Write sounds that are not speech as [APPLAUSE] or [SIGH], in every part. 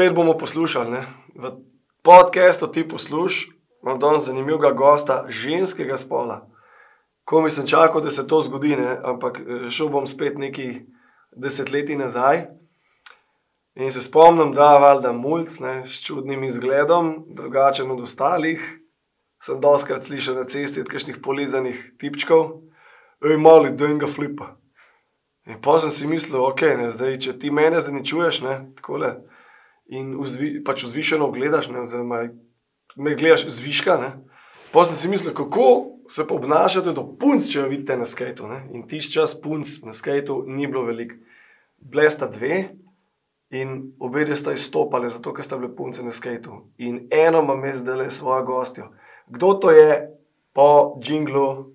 spet bomo poslušali. Ne? V podkastu ti poslušaj, imam danes zanimivega gosta, ženskega spola. Ko mi sem čakal, da se to zgodi, ne? ampak eh, šel bom spet neki desetletji nazaj. In se spomnim, da je valjda mulj s čudnim izgledom, drugačen od ostalih. Sem doskrat slišal na cesti od kakšnih polizanih tipčkov, ej, mali, da enega flipa. In pa sem si mislil, ok, ne, zdaj, če ti mene zaničuješ, ne, takole, in vzvi, pač vzvišeno gledaš, ne, maj, me gledaš zviška, ne. Pa sem si mislil, kako se obnašate do punc, če jo vidite na skajtu. In tisti čas punc na skajtu ni bilo veliko. Bile sta dve in obe sta izstopali, zato ker sta bile punce na skajtu. In eno ima zdaj le svojo gostjo. Kdo to je po jinglu?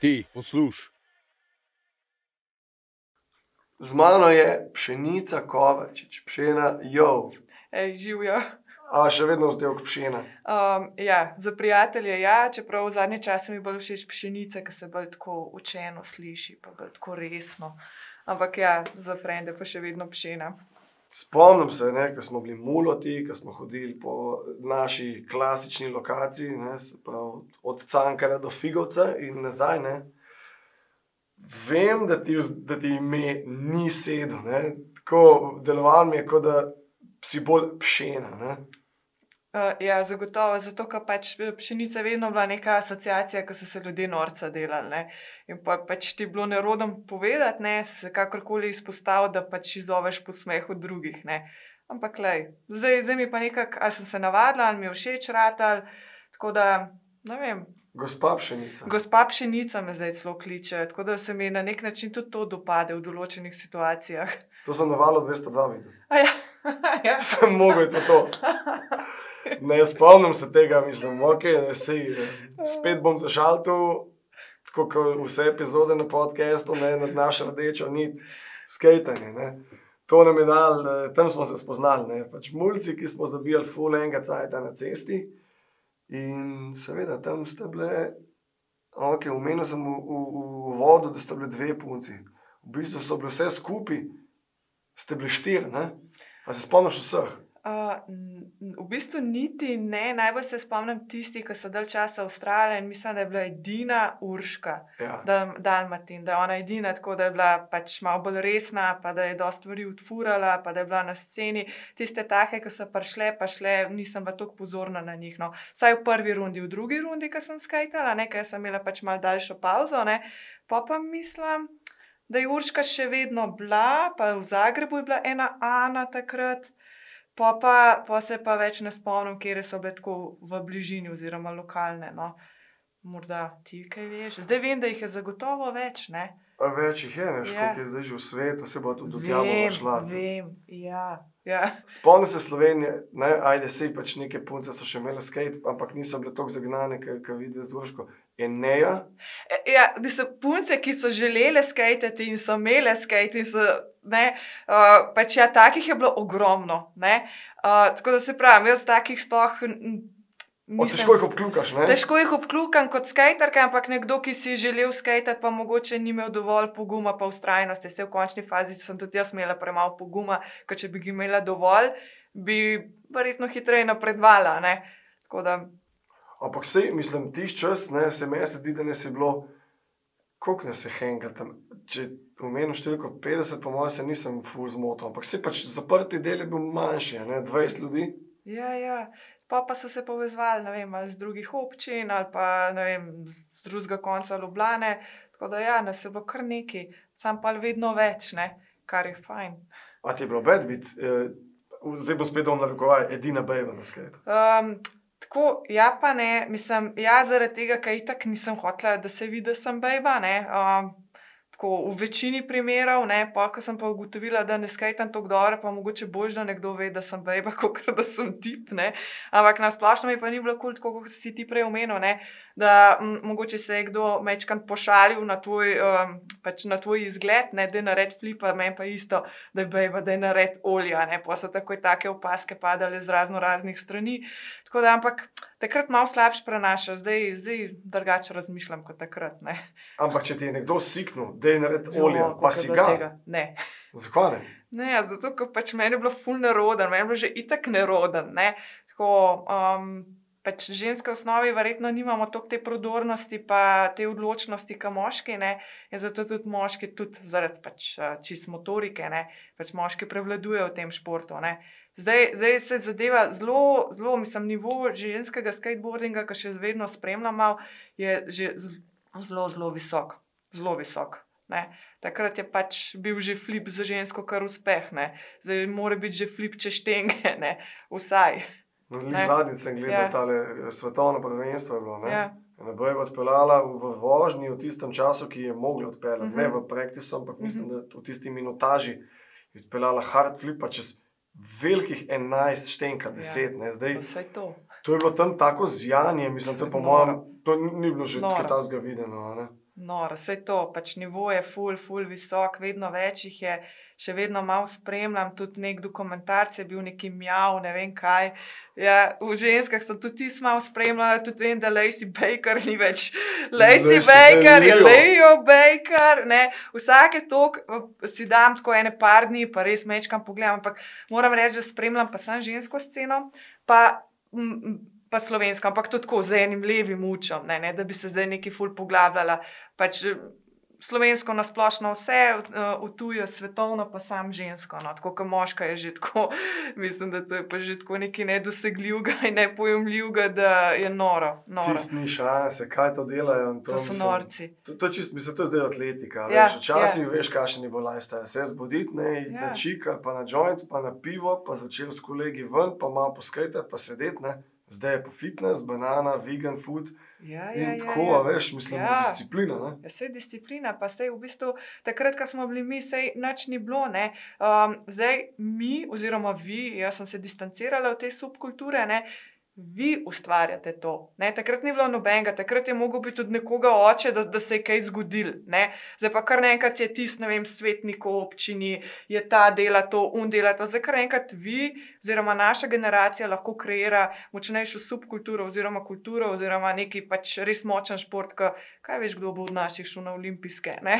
Ti, poslušaj. Z mano je pšenica Kovačič, pšena jo. Živijo. A še vedno vzdevek pšena. Um, ja, za prijatelje ja, čeprav v zadnje čase mi bolj všeč pšenica, ker se bolj tako učeno sliši, pa bolj tako resno. Ampak ja, za frende pa še vedno pšena. Spomnim se, ko smo bili muloti, ko smo hodili po naši klasični lokaciji, ne, pravi, od Cankara do Figovca in nazaj. Ne. Vem, da ti, da ti ime ni sedel, ne. tako delovalo mi je, kot da si bolj pšena. Uh, ja, zagotovo, zato ker pač pšenica je vedno bila neka asociacija, ko so se ljudje norca delali. Ne? In pa, pač ti je bilo nerodno povedati, ne se kakorkoli izpostaviti, da pač izoveš po smehu drugih. Ne? Ampak, lej, zdaj, zdaj mi pa nekako, ali sem se navadila, ali mi je všeč ratal. Tako da, ne vem. Gospa pšenica. Gospa pšenica me zdaj celo kliče, tako da se mi na nek način tudi to dopade v določenih situacijah. To sem navalo 202 videl. Ja. [LAUGHS] ja. Sem mogel to. Ne spomnim se tega, mislim, ok, ne sej. Spet bom zašal tu, tako kot vse epizode na podkastu, ne nad našo rdečo nit, skajtanje. To nam je dal, tam smo se spoznali, ne. pač mulci, ki smo zabijali full enega cajta na cesti. In seveda tam ste bile, ok, umenil sem v, v, v vodu, da ste bile dve punci. V bistvu so bile vse skupaj, ste bile štiri, ne. A se spomniš vseh? Uh, v bistvu niti ne, najbolj se spomnim tistih, ki so dal časa v Avstraliji in mislim, da je bila edina Urška, ja. Dal, Dalmatin, da je ona edina, tako da je bila pač malo bolj resna, pa da je dosta stvari odfurala, pa da je bila na sceni. Tiste take, ki so prišle, pa šle, nisem pa tako pozorna na njih. No. Saj v prvi rundi, v drugi rundi, ki sem skajtala, nekaj sem imela pač mal daljšo pauzo, ne. pa pa mislim. Da je Urška še vedno bila, pa v Zagrebu je bila ena Ana takrat. Pa, pa, pa se pa več ne spomnim, kje so bile tako v bližini, oziroma lokalne. No. Morda ti kaj veš. Zdaj vem, da jih je zagotovo več. Ne? Več jih je, veš, ja. koliko je zdaj že v svetu, se bo tudi odjavljalo šla. Vem, ja. ja. Spomnim se Slovenije, ne, ajde se pač neke punce so še imele skate, ampak niso bile tako zagnane, kot vidi z Urško. Eneja. E, ja, so punce, ki so želele skajtati in so imele skate. Uh, pač ja, takih je bilo ogromno. Uh, tako da se pravi, jaz takih sploh. Mislim, težko jih obklukaš. Ne? Težko jih obklukam kot skaterka, ampak nekdo, ki si želel skajtati, pa mogoče ni imel dovolj poguma, pa ustrajnosti. Se v končni fazi sem tudi jaz imela premalo poguma, ker če bi imela dovolj, bi verjetno hitreje napredovala. Ampak se, mislim, tiš čas, ne, se mi zdi, da ne se bilo, koliko nas je henga tam. Če omenim številko 50, po mojem, se nisem fuz motil, ampak se pač zaprti del je bil manjši, ne, 20 ljudi. Ja, ja. Pa, pa so se povezali vem, z drugih občin ali pa vem, z drugega konca Ljubljana. Tako da ja, nas je bilo kar nekaj, sam pa vedno več, ne, kar je fajn. A ti je bilo bed biti, eh, zdaj bo spet dom narekovaj, edina bejva na svetu? Um, Tako, ja, pa ne, mislim, ja, zaradi tega, ker itak nisem hotela, da se vidi, da sem bejba. Um, tako, v večini primerov, ne, pa ko sem pa ugotovila, da ne skajtam tako dobro, pa mogoče bož, da nekdo ve, da sem bejba, [LAUGHS] kot da sem tip. Ne. Ampak na splošno mi pa ni bilo kul, cool, kot si ti prej omenil da m, mogoče se je kdo mečkan pošalil na tvoj, um, pač na tvoj izgled, ne, da je nared flipa, meni pa isto, da je bejba, da je nared olja, ne, pa so takoj take opaske padale z razno raznih strani. Tako da, ampak takrat malo slabše prenaša, zdaj, zdaj drugače razmišljam kot takrat. Ne. Ampak če ti je nekdo siknil, da je naredil Jo, olje, pa koliko si ga. tega. Ne. Zakaj ne? Ne, zato, ker pač meni je bilo ful neroden, meni je bilo že itak neroden. Ne? Tako, um, pač ženske v osnovi verjetno nimamo toliko te prodornosti, pa te odločnosti, kot moški. Ne? In zato tudi moški, tudi zaradi pač, čist motorike, ne? pač moški prevladujejo v tem športu. Ne? Zdaj, zdaj se zadeva zelo, zelo, mislim, nivo ženskega skateboardinga, ki še vedno spremljam, malo, je že zelo, zelo visok. Zelo visok. Ne. Takrat je pač bil že flip za žensko, kar uspeh. Ne. Zdaj mora biti že flip čez štenge, ne. vsaj. No, Ne. Zadnjič sem gledal Ja. tale eh, svetovno prvenstvo. Je bilo, ne? Ja. Ne bo je odpeljala v vožnji v tistem času, ki je mogla odpeljati, uh Mhm. -huh. ne v praktisu, ampak mislim, Mhm. da v tisti minutaži je odpeljala hard flipa čez velikih 11 štenka, 10. Ja. Zdaj, Vse to. to je bilo tam tako zjanje, mislim, to, po mojem, to ni bilo že Noro. kaj tasga videno. Ne? No, vse to, pač nivo je full, full visok, vedno več jih je, še vedno malo spremljam. Tudi nek dokumentarc je bil neki mjav, ne vem kaj. Ja, v ženskah sem tudi ti malo spremljala, tudi vem, da Lacey Baker ni več. Lacey Lacey Baker je Leo. Baker. Ne. Vsake tok si dam tako ene par dni, pa res mečkam pogledam, ampak moram reči, da spremljam pa sem žensko sceno. Pa, mm, mm, Pa slovensko, ampak tudi tako z enim levim učem, ne, ne, da bi se zdaj neki ful poglabljala. Pač, eh, slovensko nasplošno vse, v tujo svetovno, pa sam žensko. No. Tako kot moška je že tako, [LAUGHS] mislim, da to je pa že tako nekaj nedosegljivega in nepojemljivega, da je noro. noro. Tisti ni šanse, kaj to delajo. in To so mislim, norci. To, to, čist, mislim, to je zdaj atletika. Ja, Ja, Včasih ja. veš, kakšen je bil lifestyle. Se zbuditi, ne, Ja. na čik ali pa na joint, pa na pivo, pa začeti s kolegi ven, pa malo poskajati, pa sedeti. Ne. Zdaj je pa fitness, banana, vegan food Ja, in ja, ja, tako, ja. a veš, mislim, Ja. ja. disciplina. Ne. Ja, Vse je disciplina, pa se v bistvu takrat, ko smo bili mi, sej nič ni bilo. ne. Um, zdaj mi, oziroma vi, jaz sem se distancirala od te subkulture, ne, vi ustvarjate to. Ne. Takrat ni bilo nobenega, takrat je mogel biti tudi nekoga oče, da, da se je kaj zgodil. Ne. Zdaj pa kar naenkrat je tisti, ne vem, svetnik v občini, je ta dela to, un dela to. Zdaj kar naenkrat vi, oziroma naša generacija lahko kreira močnejšo subkulturo oziroma kulturo oziroma neki pač res močen šport, ki kaj veš, kdo bo od naših šel na olimpijske. Ne?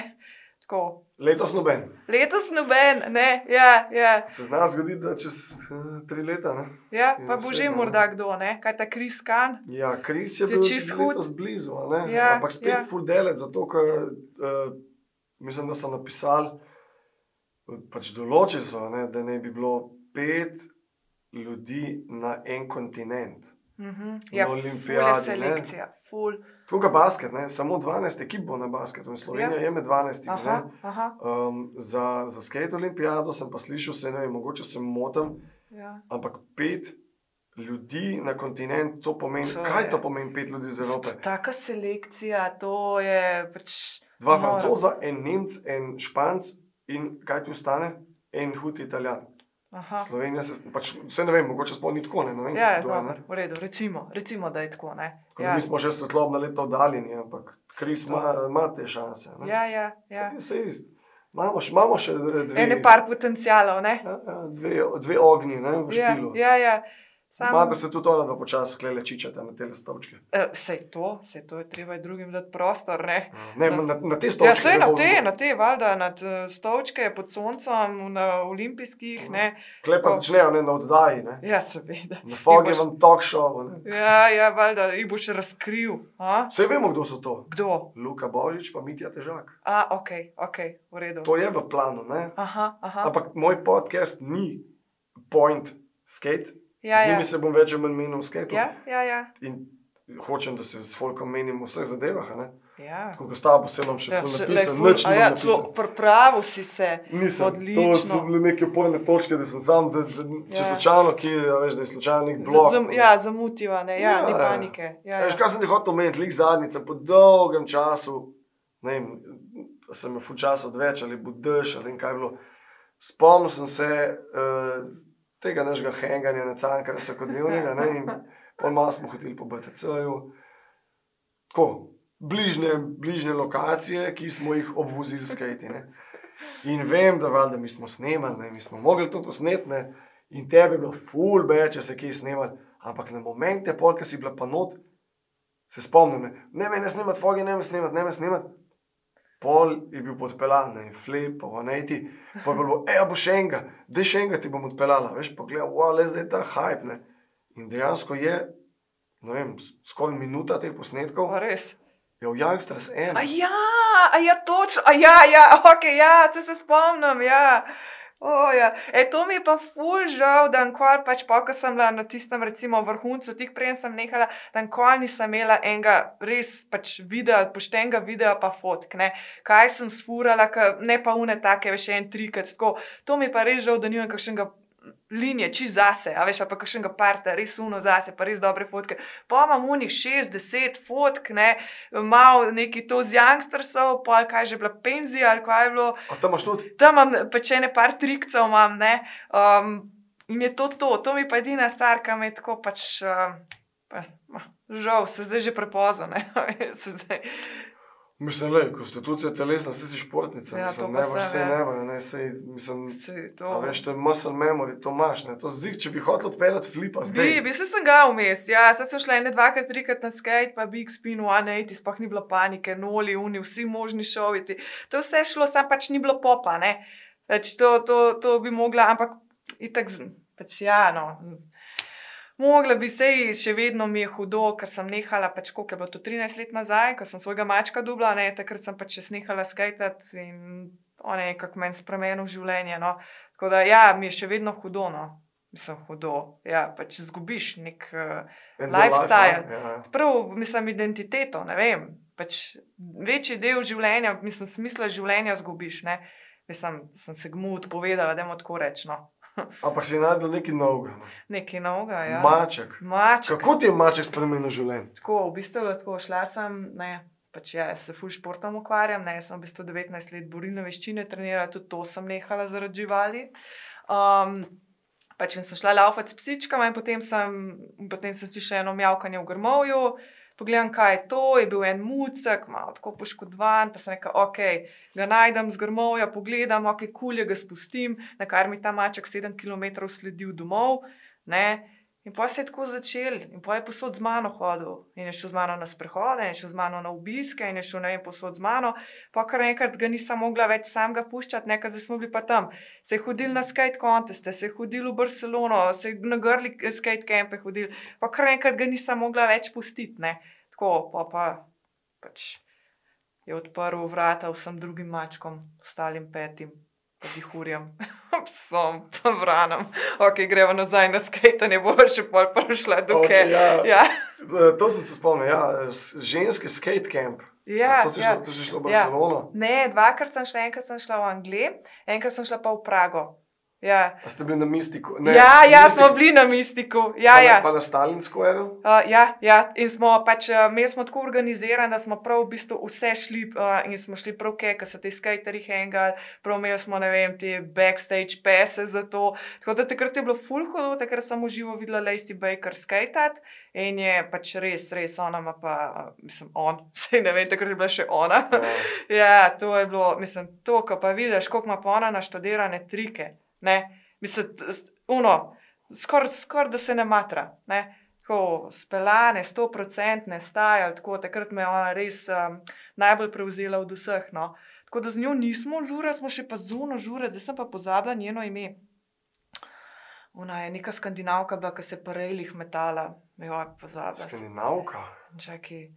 Tako. Letos noben. Letos noben, ne, ja, ja, Se zna zgoditi, da čez uh, tri leta. Ne. ja, Je pa bo že morda kdo, ne? kaj ta Kris Kan. Ja, Kris je Je bil čist hud. blizu? Ja, ampak spet ja. full delec, zato ker uh, mislim, da so napisali, pač določili so, ne, da ne bi bilo pet ljudi na en kontinent. Mhm. Na Ja, ful je olimpijadi, ne. selekcija, ful. Tukaj basket, ne? samo 12 ekip bo na basketu in Slovenija Ja. je med 12. Aha, aha, Um, za za skate olimpijado sem pa slišal, se ne vem, mogoče se motim, ja. ampak pet ljudi na kontinent, to pomeni, To kaj je- to pomeni pet ljudi iz Evrope? Taka selekcija, to je pač. Dva noro. francoza, en nemc, en španc in kaj ti ostane? En hud italijan. Aha. Slovenija se, pač, vse ne vem, mogoče sploh ni tako, ne, ne vem. Ja, je kdo je, ne. dobro, v redu, recimo, recimo, da je tako. Tako da Ja, Mi smo že svetlobna leta oddaljeni, ampak Kris ima, te šanse. ne. ja, ja. ja. Saj- saj Imamo, še- imamo še dve, Ene par potencialov, ne? ja, ja, dve, dve ognji ne, v Ja, špilu. ja, ja. Sam, Imate se tudi ona, da počasi klele čičate na te stolčke. uh, sej to, sej to je treba je drugim dati prostor, ne? Ne, Na- na, na te Ja, stolčke. sej ne na te, na te, valjda, nad uh, stolčke pod soncem, na olimpijskih, ne? Kle pa začnejo ne, na oddaji, ne. Ja, seveda. na Fogi boš- vam talk show. Ne. Ja, ja, valjda, jih boš razkril. A? Vse vemo, kdo so to. Kdo? Luka Božič, pa Mitja Težak. A, ok, ok, v redu. To je v planu, ne? Aha, aha. Ampak moj podcast ni point skate. Ja, Z ja. njimi se bom več ali manj menil v skateu. Ja, ja, ja. In hočem, da se s folkom menim v vseh zadevah. ja. Tako s tabo se vam še Ja, napisal, nič a ne ja, napisal. pripravil si se. Nisem, Odlično. to so bile neke opojne točke, da sem sam, da, da, če Ja. slučajno, ki je, a veš, da je slučajno nek blok. zam, ja, zamutiva, ne, ja, Ja, ni ja. panike. Ja, Ja. Veš, ja. kaj sem ti hotel omeniti, lik zadnjica, po dolgem času, ne vem, da sem ful časa odveč ali budeš ali kaj bilo. Spomnil sem se uh, tega našega henganja na cankar vsakodnevnega ne, in pol malo smo hodili po BTC-ju. Tako, bližnje, bližnje lokacije, ki smo jih obvozili skati. Ne. In vem, da valjda mi smo snemali, ne, mi smo mogli to posneti, ne, in tebi je bilo ful beč, če se kje snemali. Ampak na momente, pol, ki si bila pa not, se spomnim, ne, ne me ne snimati, fogi ne me snimati, ne me snimati. Pol je bil podpeljan, ne, flip, ne, ti, pa je bilo, e, a bo še enega, da še enega ti bom odpeljala, veš, pa gledaj, wow, le zdaj ta hype, ne. In dejansko je, ne vem, skoraj minuta teh posnetkov, Pa res. je v Youngsters A 1. ja, a ja, točno, a ja, ja, ok, ja, se, se spomnim, ja. O, ja. E, to mi je pa ful žal, da nikoli pač pa, ko sem bila na tistem recimo vrhuncu, tik prej sem nehala, da nikoli nisem imela enega res pač videa, poštenega videa pa fotk, ne. Kaj sem sfurala, ka, ne pa une take, veš, en trikrat, tako. To mi je pa res žal, da nimam kakšnega linije, čist zase, a veš, pa kakšnega parta, res uno zase, pa res dobre fotke. Pa imam unih 60 fotk, ne, malo neki to z youngstersov, pa kaj že bila penzija ali kaj je bilo. A tam imaš tudi? Tam imam pač ene par trikcev, imam, ne. Um, in je to to, to mi pa edina stvar, ki me je tako pač. Um, pa, ma, žal, se zdaj že prepozno, ne. [LAUGHS] se zdaj. Mislim, le, konstitucija telesna, si si športnica, Ja, mislim, ne boš sem, se ja. ne, sej, mislim, Se, to. veš, to je muscle memory, to imaš, ne, to zik, če bi hotel odpeljati flipa, zdaj. Bi, bi se sem ga vmes, ja, zdaj sem šla ene dvakrat, trikrat na skate, pa Big Spin, 180, sploh ni bilo panike, noli, uni, vsi možni šoviti. To je vse šlo, sam pač ni bilo popa, ne. Pač to, to, to bi mogla, ampak itak, pač ja, no. Mogla bi se, še vedno mi je hudo, ker sem nehala, pač koliko je bilo to 13 let nazaj, ko sem svojega mačka dubla, ne, takrat sem pač nehala skajtati in on je kako meni spremenil življenje. No. Tako da ja, mi je še vedno hudo, no. Mislim, hudo. Ja, pač zgubiš nek. Uh, And the lifestyle. life, ja. Prav, mislim, identiteto, ne vem. Pač večji del življenja, mislim, smisla življenja zgubiš. Ne? Mislim, sem se mu odpovedala, da mu tako rečem. No. [LAUGHS] Ampak si najdel nekaj novega. ne. Nekaj novega, ja. Maček. Maček. Kako ti je maček spremenil življenje? Tako, v bistvu tako, šla sem, ne, pač ja, se ful športom ukvarjam, ne, sem v bistvu 19 let borilne veščine trenirala, tudi to sem nehala zaradi živali. Um, pač sem šla laufati s psičkami in potem sem, potem sem še eno mjavkanje v grmovju. Pogledam, kaj je to, je bil en mucek, malo tako poškodovan, pa sem rekel, ok, ga najdem z grmovja, pogledam, ok, kulje ga spustim, na kar mi ta maček 7 km sledil domov. Ne? In pa se je tako začel, in pa je posod z mano hodil, in je šel z mano na sprehode, in je šel z mano na obiske, in je šel ne vem, posod z mano. Pa kar enkrat ga nisem mogla več sam ga puščati, nekaj zdaj smo bili pa tam. Se je hodil na skate conteste, se je hodil v Barcelono, se je na grli skate campe hodil, pa kar enkrat ga nisem mogla več pustiti. Ne. Tako, pa, pa pač je odprl vrata vsem drugim mačkom, ostalim petim. Pa dihurjam, [LAUGHS] psom, pa vranom. Ok, gremo nazaj na skate, ne bo še pol prišla do okay, ja. ja. Z- To sem se spomnil, ja, ženski skate camp. Ja, to si ja. šlo, to si šlo v Ja. Barcelono. Ne, dvakrat sem šla, enkrat sem šla v Anglijo, enkrat sem šla pa v Prago. Ja, A ste bili na mistiku? ja, ja smo bili na mistiku. Ja, pa, ja. Na, pa na Stalin Square. Uh, ja, ja, in smo pač uh, imeli smo tako organizirano, da smo prav v bistvu vse šli uh, in smo šli prav kaj, ker so ti skateri hangali, prav imeli smo, ne vem, te backstage pese za to. Tako da takrat je bilo full hudo, takrat sem uživo videla Lacey Baker skatat in je pač res, res ona ima pa, uh, mislim, on, [LAUGHS] sej ne vem, takrat je bila še ona. Ja, [LAUGHS] to je bilo, mislim, to, ko pa vidiš, koliko ima pa ona naštudirane trike. Ne? Mislim, uno, skoraj skor, da se ne matra. Ne? Tako speljane, sto procentne stajali, tako takrat me je ona res um, najbolj prevzela od vseh. No. Tako da z njo nismo žurali, smo še pa zuno žurali, zdaj sem pa pozabila njeno ime. Ona je neka skandinavka, bila, ki se je po rejlih metala, jo je pozabila. Skandinavka. Čakaj.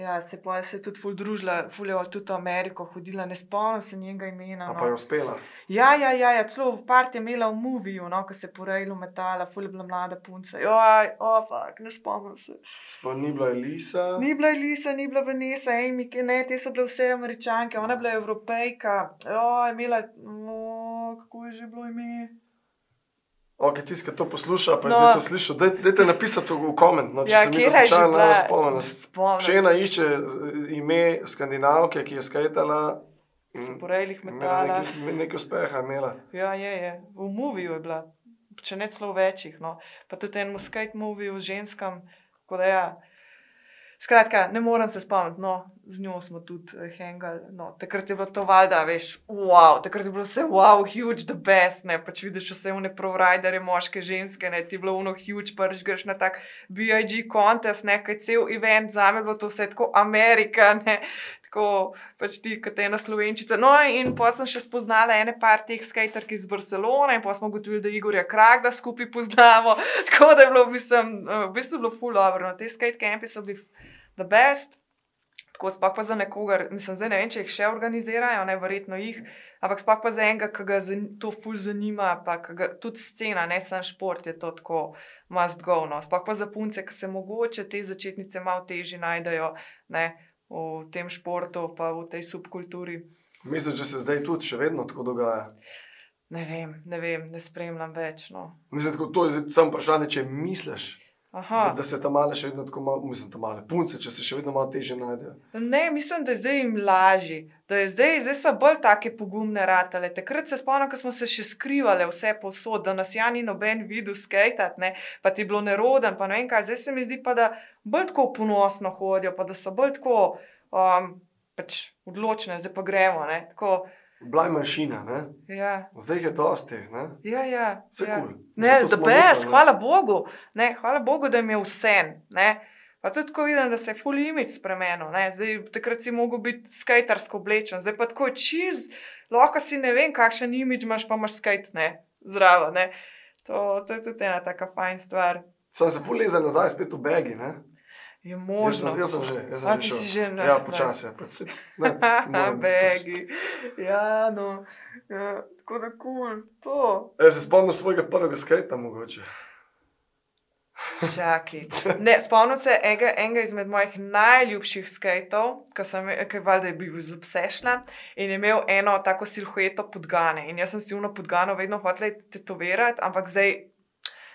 Ja, se pa se je tudi ful družila, ful je tudi v Ameriko hodila, ne spomnim se njenega imena. A pa je No. uspela. Ja, ja, ja, ja celo v part je imela v moviju, no, ko se je po rejlu metala, ful je bila mlada punca. Joj, o, fak, ne spomnim se. Sploh ni bila Elisa. Ni bila Elisa, ni bila Vanessa, Amy, ne, te so bile vse američanke, ona je bila evropejka. Joj, imela, o, kako je že bilo ime. Ok, tisti, ki to posluša, pa je No. zdaj to slišal, daj- dajte napisati v, v koment, no, če Ja, se mi kje to je že slučajno bila? ne spomnim. Spomnim Če ena išče z- ime skandinavke, ki je skajtala, se in po rejlih imela metala. nekaj, nekaj uspeha, imela. Ja, je, je. V moviju je bila, če ne celo v večjih. No. Pa tudi en skate movie o ženskam. tako Da, ja. Skratka, ne morem se spomniti, no, z njo smo tudi hengali. No, takrat je bilo to valjda, veš, wow, takrat je bilo vse wow, huge, the best. Ne, pač vidiš vse vne providerje, moške, ženske, ne, ti je bilo uno huge, prvič greš na tak BIG kontest, nekaj cel event, za me je bilo to vse tako Amerika, ne, tako pač ti, kot ena slovenčica. No, in pa sem še spoznala ene par teh skaterk iz Barcelone, in pa smo ugotovili, da Igorja Kragla skupaj poznamo. [LAUGHS] Tako da je bilo, mislim, v bistvu bilo full dobro. No, te skate campi so bili the best. Tako sploh pa za nekoga, mislim, zdaj ne vem, če jih še organizirajo, ne verjetno jih, ampak sploh pa za enega, ki ga to ful zanima, pa ga, tudi scena, ne samo šport, je to tako must go. No. Sploh pa za punce, ki se mogoče te začetnice malo težje najdejo. Ne v tem športu, pa v tej subkulturi. Mislim, da se zdaj tudi še vedno tako dogaja. Ne vem, ne, vem, ne spremljam več. No. Mislim, da to je samo vprašanje, če misliš. Da, da se tam male še vedno tako malo, mislim, tam male punce, če se še vedno malo teže najdejo. Ne, mislim, da je zdaj jim lažje, da je zdaj, zdaj so bolj take pogumne ratale. Takrat se spomnim, ko smo se še skrivali vse posod, da nas Jani noben videl skajtati, pa ti je bilo neroden, pa ne vem kaj. Zdaj se mi zdi pa, da bolj tako ponosno hodijo, pa da so bolj tako um, pač odločne, zdaj pa gremo. Bila je manjšina, ja. zdaj je dosti. Ja, ja, Vse ja. kul. Ne, da bes, hvala Bogu. Ne, hvala Bogu, da mi je vse. Pa tudi tako vidim, da se je full image spremenil. Zdaj, takrat si mogel biti skatersko oblečen, zdaj pa tako čiz, lahko si ne vem, kakšen image imaš, pa imaš skate, ne, zdravo. Ne. To, to je tudi ena taka fajn stvar. Sem se full leza nazaj spet v begi, ne? Je možno. Jaz jaz sem že, jaz sem A, že že Ja, počasi. Ja, moram biti Begi. Ja, no. Ja, tako da kul, cool. to. Jaz se spomnim svojega prvega skate, mogoče. Čakaj. [LAUGHS] Ne, spomnim se enega, enega izmed mojih najljubših skatov, ki sem valjda bil iz obsešna in je imel eno tako silhueto podgane. In jaz sem si uno podgano vedno hotel tetovirati, ampak zdaj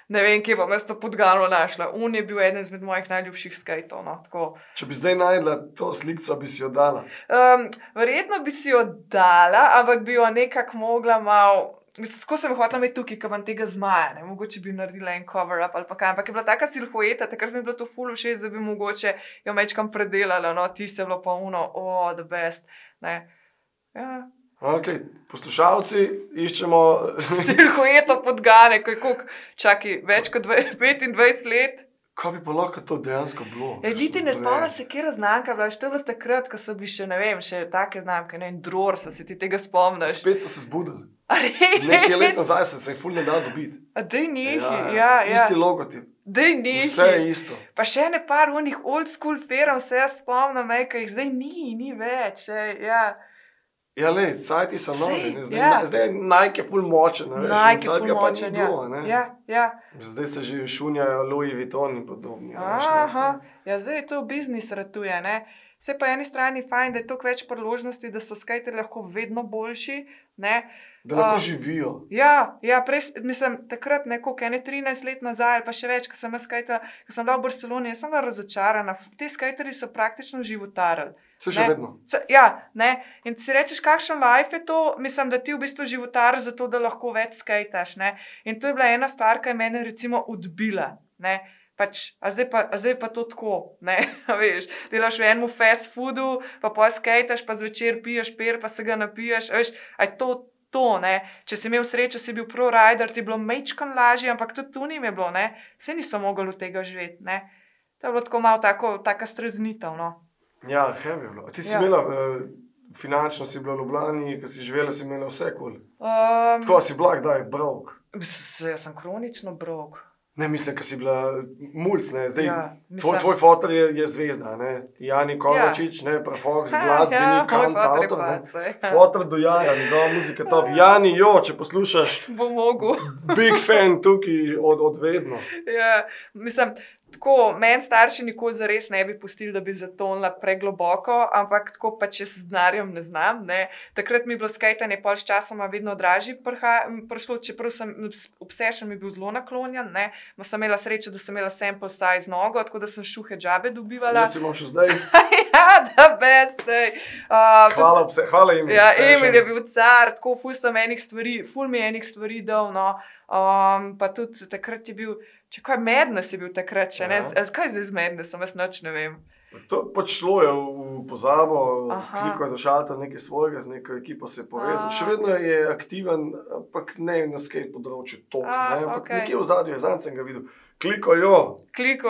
ne vem, kje bom jaz to podgano našla. Un je bil eden izmed mojih najljubših skatov. No, tako. Če bi zdaj najdla to sliko, bi si jo dala. Um, verjetno bi si jo dala, ampak bi jo nekako mogla malo. Mislim, Skozi sem hotel imeti tukaj, ki vam tega zmaja, ne? mogoče bi naredila en cover-up ali pa kaj, ampak je bila taka silhueta, takrat mi je bilo to full všeč, da bi mogoče jo mečkam predelala, no, ti se je bilo pa uno, oh, the best. Ne. Ja. Okay. Poslušalci, iščemo. [LAUGHS] Silhueto podgane, ko je kuk, čaki, več kot dve- 25 let. Kaj bi pa lahko to dejansko bilo? Editi ne spomnim se, kje je znamka, bila, to je bilo takrat, ko so bili še, ne vem, še take znamke, ne vem, dror, se ti tega spomniš. Spet so se zbudili. Nekaj let nazaj se jih ful ne dal dobiti. A dej nihi, ja, ja. Isti logotip. Dej nihi. Vse je isto. Pa še ne par unih old school firm, se jaz spomnim, ej, ki jih zdaj ni, ni več. Ej, ja. Ja, le, sajti so novi. Ne, Zdaj, ja. ja. zdaj je Nike ful močen. Nike cajt ful močen, bilo, ja. ne. Ja, ja. Zdaj se že šunjajo Louis Vuitton in podobni. a veš. Aha, ja, zdaj je to biznis ratuje. Ne? Se pa eni strani fajn, da je toliko več priložnosti, da so skateri lahko vedno boljši. Ne? Da lahko A. živijo. Ja, ja prej, mislim, takrat, neko, ene 13 let nazaj, ali pa še več, ko sem, jaz skajta, ko sem bila v Barceloni, sem bila razočarana. Ti skateri so praktično životarili. Vse še Ne. vedno. Se- Ja, ne. In si rečeš, kakšen life je to, mislim, da ti v bistvu životariš zato, da lahko več skajtaš. Ne? In to je bila ena stvar, ki je mene recimo odbila. Ne? Pač, a, zdaj pa, a zdaj pa to tako, ne, [LAUGHS] veš, delaš v enem fast foodu, pa pa skajtaš, pa zvečer piješ per, pa se ga napiješ, a veš, a je to to, ne. Če si imel srečo, si bil pro-rider, ti je bilo mečkan lažje, ampak tudi tu je bilo, ne, vse niso mogli od tega živeti, ne. To je bilo tako malo tako, taka streznitev, no. Ja, heavy je bilo. Ti si Ja. imela, uh, finančno si bila v Ljubljani, ko si živela, si imela vse kul. Cool. Um, Tako si bila, kdaj je brok. Jaz sem kronično brok. Ne, mislim, da si bila mulj, ne, zdaj. Ja, Tvoj, mislim- tvoj fotor je, je zvezda, ne? Jani Kovačič, ja. ne, prefox, glasbenik, ja, kant, avtor. Fotor do jaja, njegova muzika top. Jani, jo, če poslušaš, Bo mogel. big fan tukaj od, od vedno. Ja, mislim, tako, meni starši nikoli zares ne bi pustili, da bi zatonila pregloboko, ampak tako pa če s denarjem ne znam. Ne. Takrat mi je bilo skajtanje pol s časoma vedno dražje prišlo, čeprav sem obsešen mi bil zelo naklonjen. Ne. Ma sem imela srečo, da sem imela sample size nogo, tako da sem šuhe džabe dobivala. Jaz si imam še zdaj. [LAUGHS] ja, da best. Uh, Hvala, vse, hvala jim. Ja, Emil je bil car, tako ful sem enih stvari, ful mi je enih stvari dal. No. Um, pa tudi takrat je bil, če kaj mednes je bil takrat, če ne, Ja. kaj zdaj z mednesom, jaz noč ne vem. To pač šlo je v pozabo, kliko je zašaltal nekaj svojega, z neko ekipo se je povezal. Še vedno je aktiven, ampak ne na skate področju. To, ne, ampak okej. Nekje v zadju je zanj sem ga videl. Kliko jo, Kliko,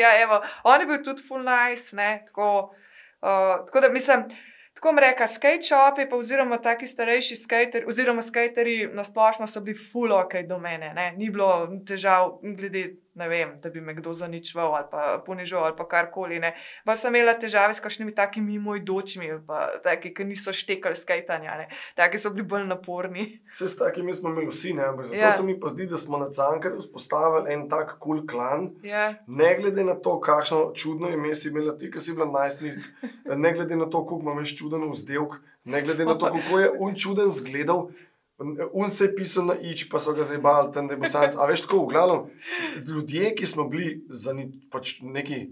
ja, evo. On je bil tudi full nice, ne, tako, uh, tako da mislim. Tako mi reka, skate shopi, pa oziroma taki starejši skateri, oziroma skateri na splošno so bili full ok do mene. Ne? Ni bilo težav, glede, ne vem, da bi me kdo zaničval ali pa ponižal ali pa karkoli. ne. Pa sem imela težave s kakšnimi takimi pa taki, ki niso štekali skajtanja, ne. taki so bili bolj naporni. vse s takimi smo imeli vsi, ne, ampak zato Ja. se mi pa zdi, da smo na Cankarju vzpostavili en tak kul cool klan. Ja, Ne glede na to, kakšno čudno ime si imela ti, ki si bila najstnik, ne glede na to, kako imaš čuden vzdelek, ne glede na to, kako je un čuden zgledal, un se je pisal na ič, pa so ga zdaj bali, tam da je bil sanc. A veš tako, v glavnem, ljudje, ki smo bili za ni, pač neki,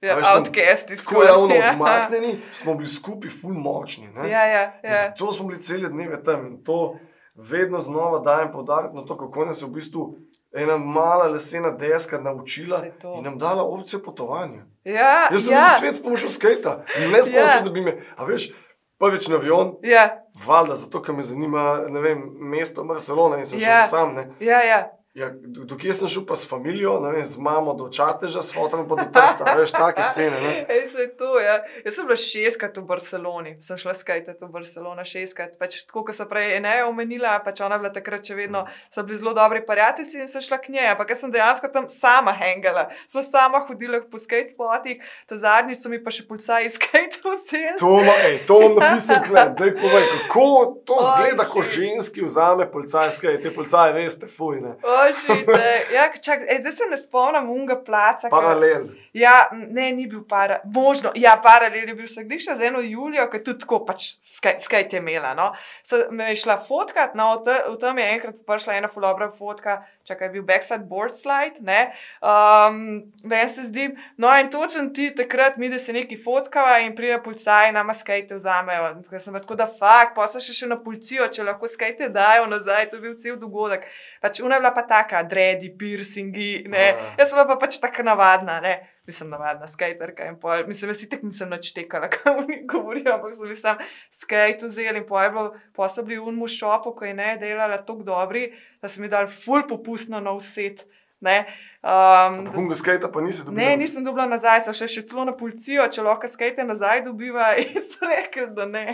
ja outcasti tako javno odmaknjeni, smo bili skupaj ful močni. Ne? Ja, ja, In ja. Zato smo bili cele dneve tam in to vedno znova dajem poudarek na to, kako nas je v bistvu ena mala lesena deska naučila in nam dala opcijo potovanja. Ja, Jaz sem ja, videl svet s pomočjo skata in ne s Ja. pomočjo, da bi me, a veš, prvič na avion, ja, valjda, zato ker me zanima, ne vem, mesto Barcelona in sem Ja. šel sam. Ne. ja, ja. Ja, do- dokje sem šel pa s familijo, vem, z mamo do Čateža, s fotom pa do Trsta, a veš, take [LAUGHS] scene. Ne. Ej, se to, ja. Jaz sem bila šestkrat v Barceloni, sem šla skajtati v Barcelono šestkrat. Pač, tako kot so prej ne omenila, pač ona bila takrat še vedno, so bili zelo dobri prijatelji in sem šla k njej. Ampak jaz sem dejansko tam sama hengala, sem sama hodila po skate spotih, ta zadnjič so mi pa še pulcaj iz [LAUGHS] skate vzeli. To, ma, ej, to napisam, kle, [LAUGHS] daj povej, kako to Oj, zgleda, ko ženski vzame policajske, te policaje, veste, fujne. Ožite. Ja, čak, ej, zdaj se ne spomnim unga placa. Paralel. Ja, m, ne, ni bil para, možno, ja, paralel je bil središče z eno Julijo, ki je tudi tako pač skaj, skaj je imela. No. So, me je šla fotkat, no, v, te, v tem je enkrat prišla ena fulobra fotka, čakaj, bil backside board slide, ne. Um, meni se zdi, no in točen ti takrat mi, da se neki fotkava in pride policaj, nama skajte vzamejo. In Tako sem tako, da fakt, pa se še, še na policijo, če lahko skajte dajo nazaj, to je bil cel dogodek. Pač una je bila pa taka, dredi, piercingi, ne. Ah. Jaz sem pa pač tako navadna, ne. Mislim, navadna skaterka in pol. Mislim, jaz itek nisem nič tekala, [LAUGHS] kaj oni govorijo, ampak sem jih sam skate vzeli in pol je bilo, pol so bili unmu šopu, ko je ne delala tako dobri, da so mi dali full popustno na vset. Ne, um, da Bunga skata pa nisi dobil. Ne, nisem dobila nazaj, so še, še celo na policijo, če lahko skate nazaj dobiva [LAUGHS] in so rekli, da ne.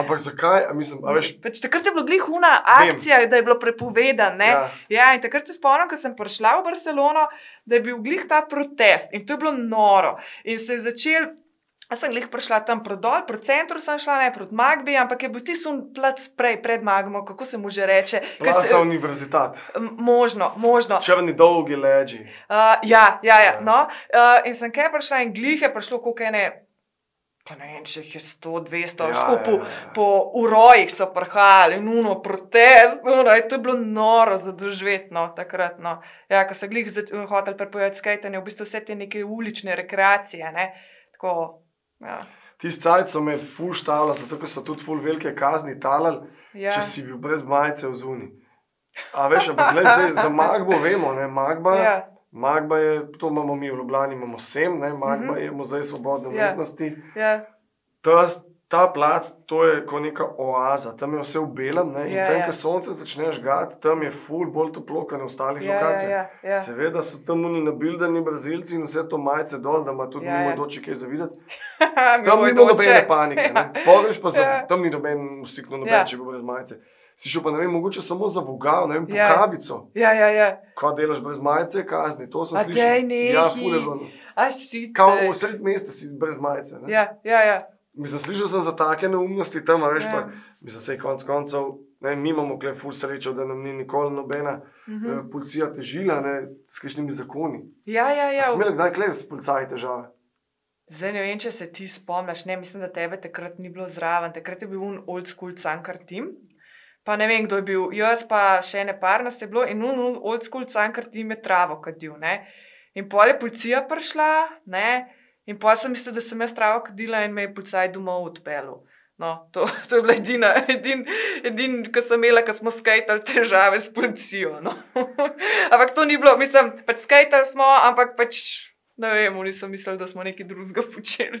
Ampak zakaj, a mislim, a veš, Pač takrat je bila glihuna akcija, da je bilo prepovedano. ja, Ja, in takrat se spomnim, ko sem prišla v Barcelono, da je bil glih ta protest in to je bilo noro. In se je začel. Jaz sem glih prišla tam prodol, proti centru sem šla, ne proti Magbi, ampak je bil ti sun plac prej, pred Magmo, kako se mu že reče. Plasa Se, univerzitat. M- možno, možno. Črni dolgi leži. Uh, ja, ja, ja. Ja. No, uh, in sem kaj prišla in glih je prišlo, koliko ene. Pa ne vem, če jih je 100, 200, Ja, ja, tako po, ja, ja. po urojih so prhali, nuno protest, nuno, in to je bilo noro za doživeti, no, takrat. No. Ja, ko so glih hoteli prepovedati skajtanje, v bistvu vse te neke ulične rekreacije, ne. Tako, ja. Tisti cajt so me ful štavila, zato ker so tudi ful velike kazni talali, Ja, če si bil brez majice v zuni. A veš, ampak glej, zdaj za Magbo vemo, ne, Magba, ja, Magba je, to imamo mi v Ljubljani, imamo sem, ne, Magba Mhm. je muzej svobodne Ja. umetnosti. ja, Ta, ta plac, to je kot neka oaza, tam je vse v belem, ne, in Ja, tam, ja. ko sonce začne žgati, tam je ful bolj toplo, kot na ostalih ja, ja, lokacijah. ja, ja. Seveda so tam oni nabildani Brazilci in vse to majice dol, da ima tudi ja. moj doči kaj zavideti. [LAUGHS] Tam ni moj bilo oče. nobene panike. [LAUGHS] Pogreš pa, za, Ja. tam ni noben usikno, noben, Ja. če bo brez majice. Si šel pa ne vem, mogoče samo za vogal, ne vem, po Ja. kavico. Ja, ja, ja. Ko delaš brez majice, kazni, to sem A slišal. daj, nehi. Ja, ful je bilo. A šit. Kao v sred mesta si brez majice. ne. Ja, ja, ja. Slišal sem za take neumnosti tam, veš Ja. pa, mislim, se konc koncev, ne, mi imamo kle ful srečo, da nam ni nikoli nobena Mhm. eh, policija težila, ne, s kakšnimi zakoni. Ja, ja, ja. Imel kdaj kle s policaji težave? Zdaj ne vem, če se ti spomniš, ne mislim, da tebe takrat ni bilo zraven. Takrat je bil un old school cankar tim. Pa ne vem, kdo je bil, jaz pa še ne par nas je bilo in un un old school cankar tim je travo kadil. Ne? In pol je policija prišla, ne? In pa sem mislila, da sem jaz travo kadila in me je policaj domov odpeljal. No, to, [LAUGHS] to je bila edina, edin, edin, ki sem imela, ko smo skajtali težave s policijo. No. [LAUGHS] ampak to ni bilo, mislim, pač skajtali smo, ampak pač. Ne vem, nisem mislil, da smo nekaj drugega [LAUGHS] počeli.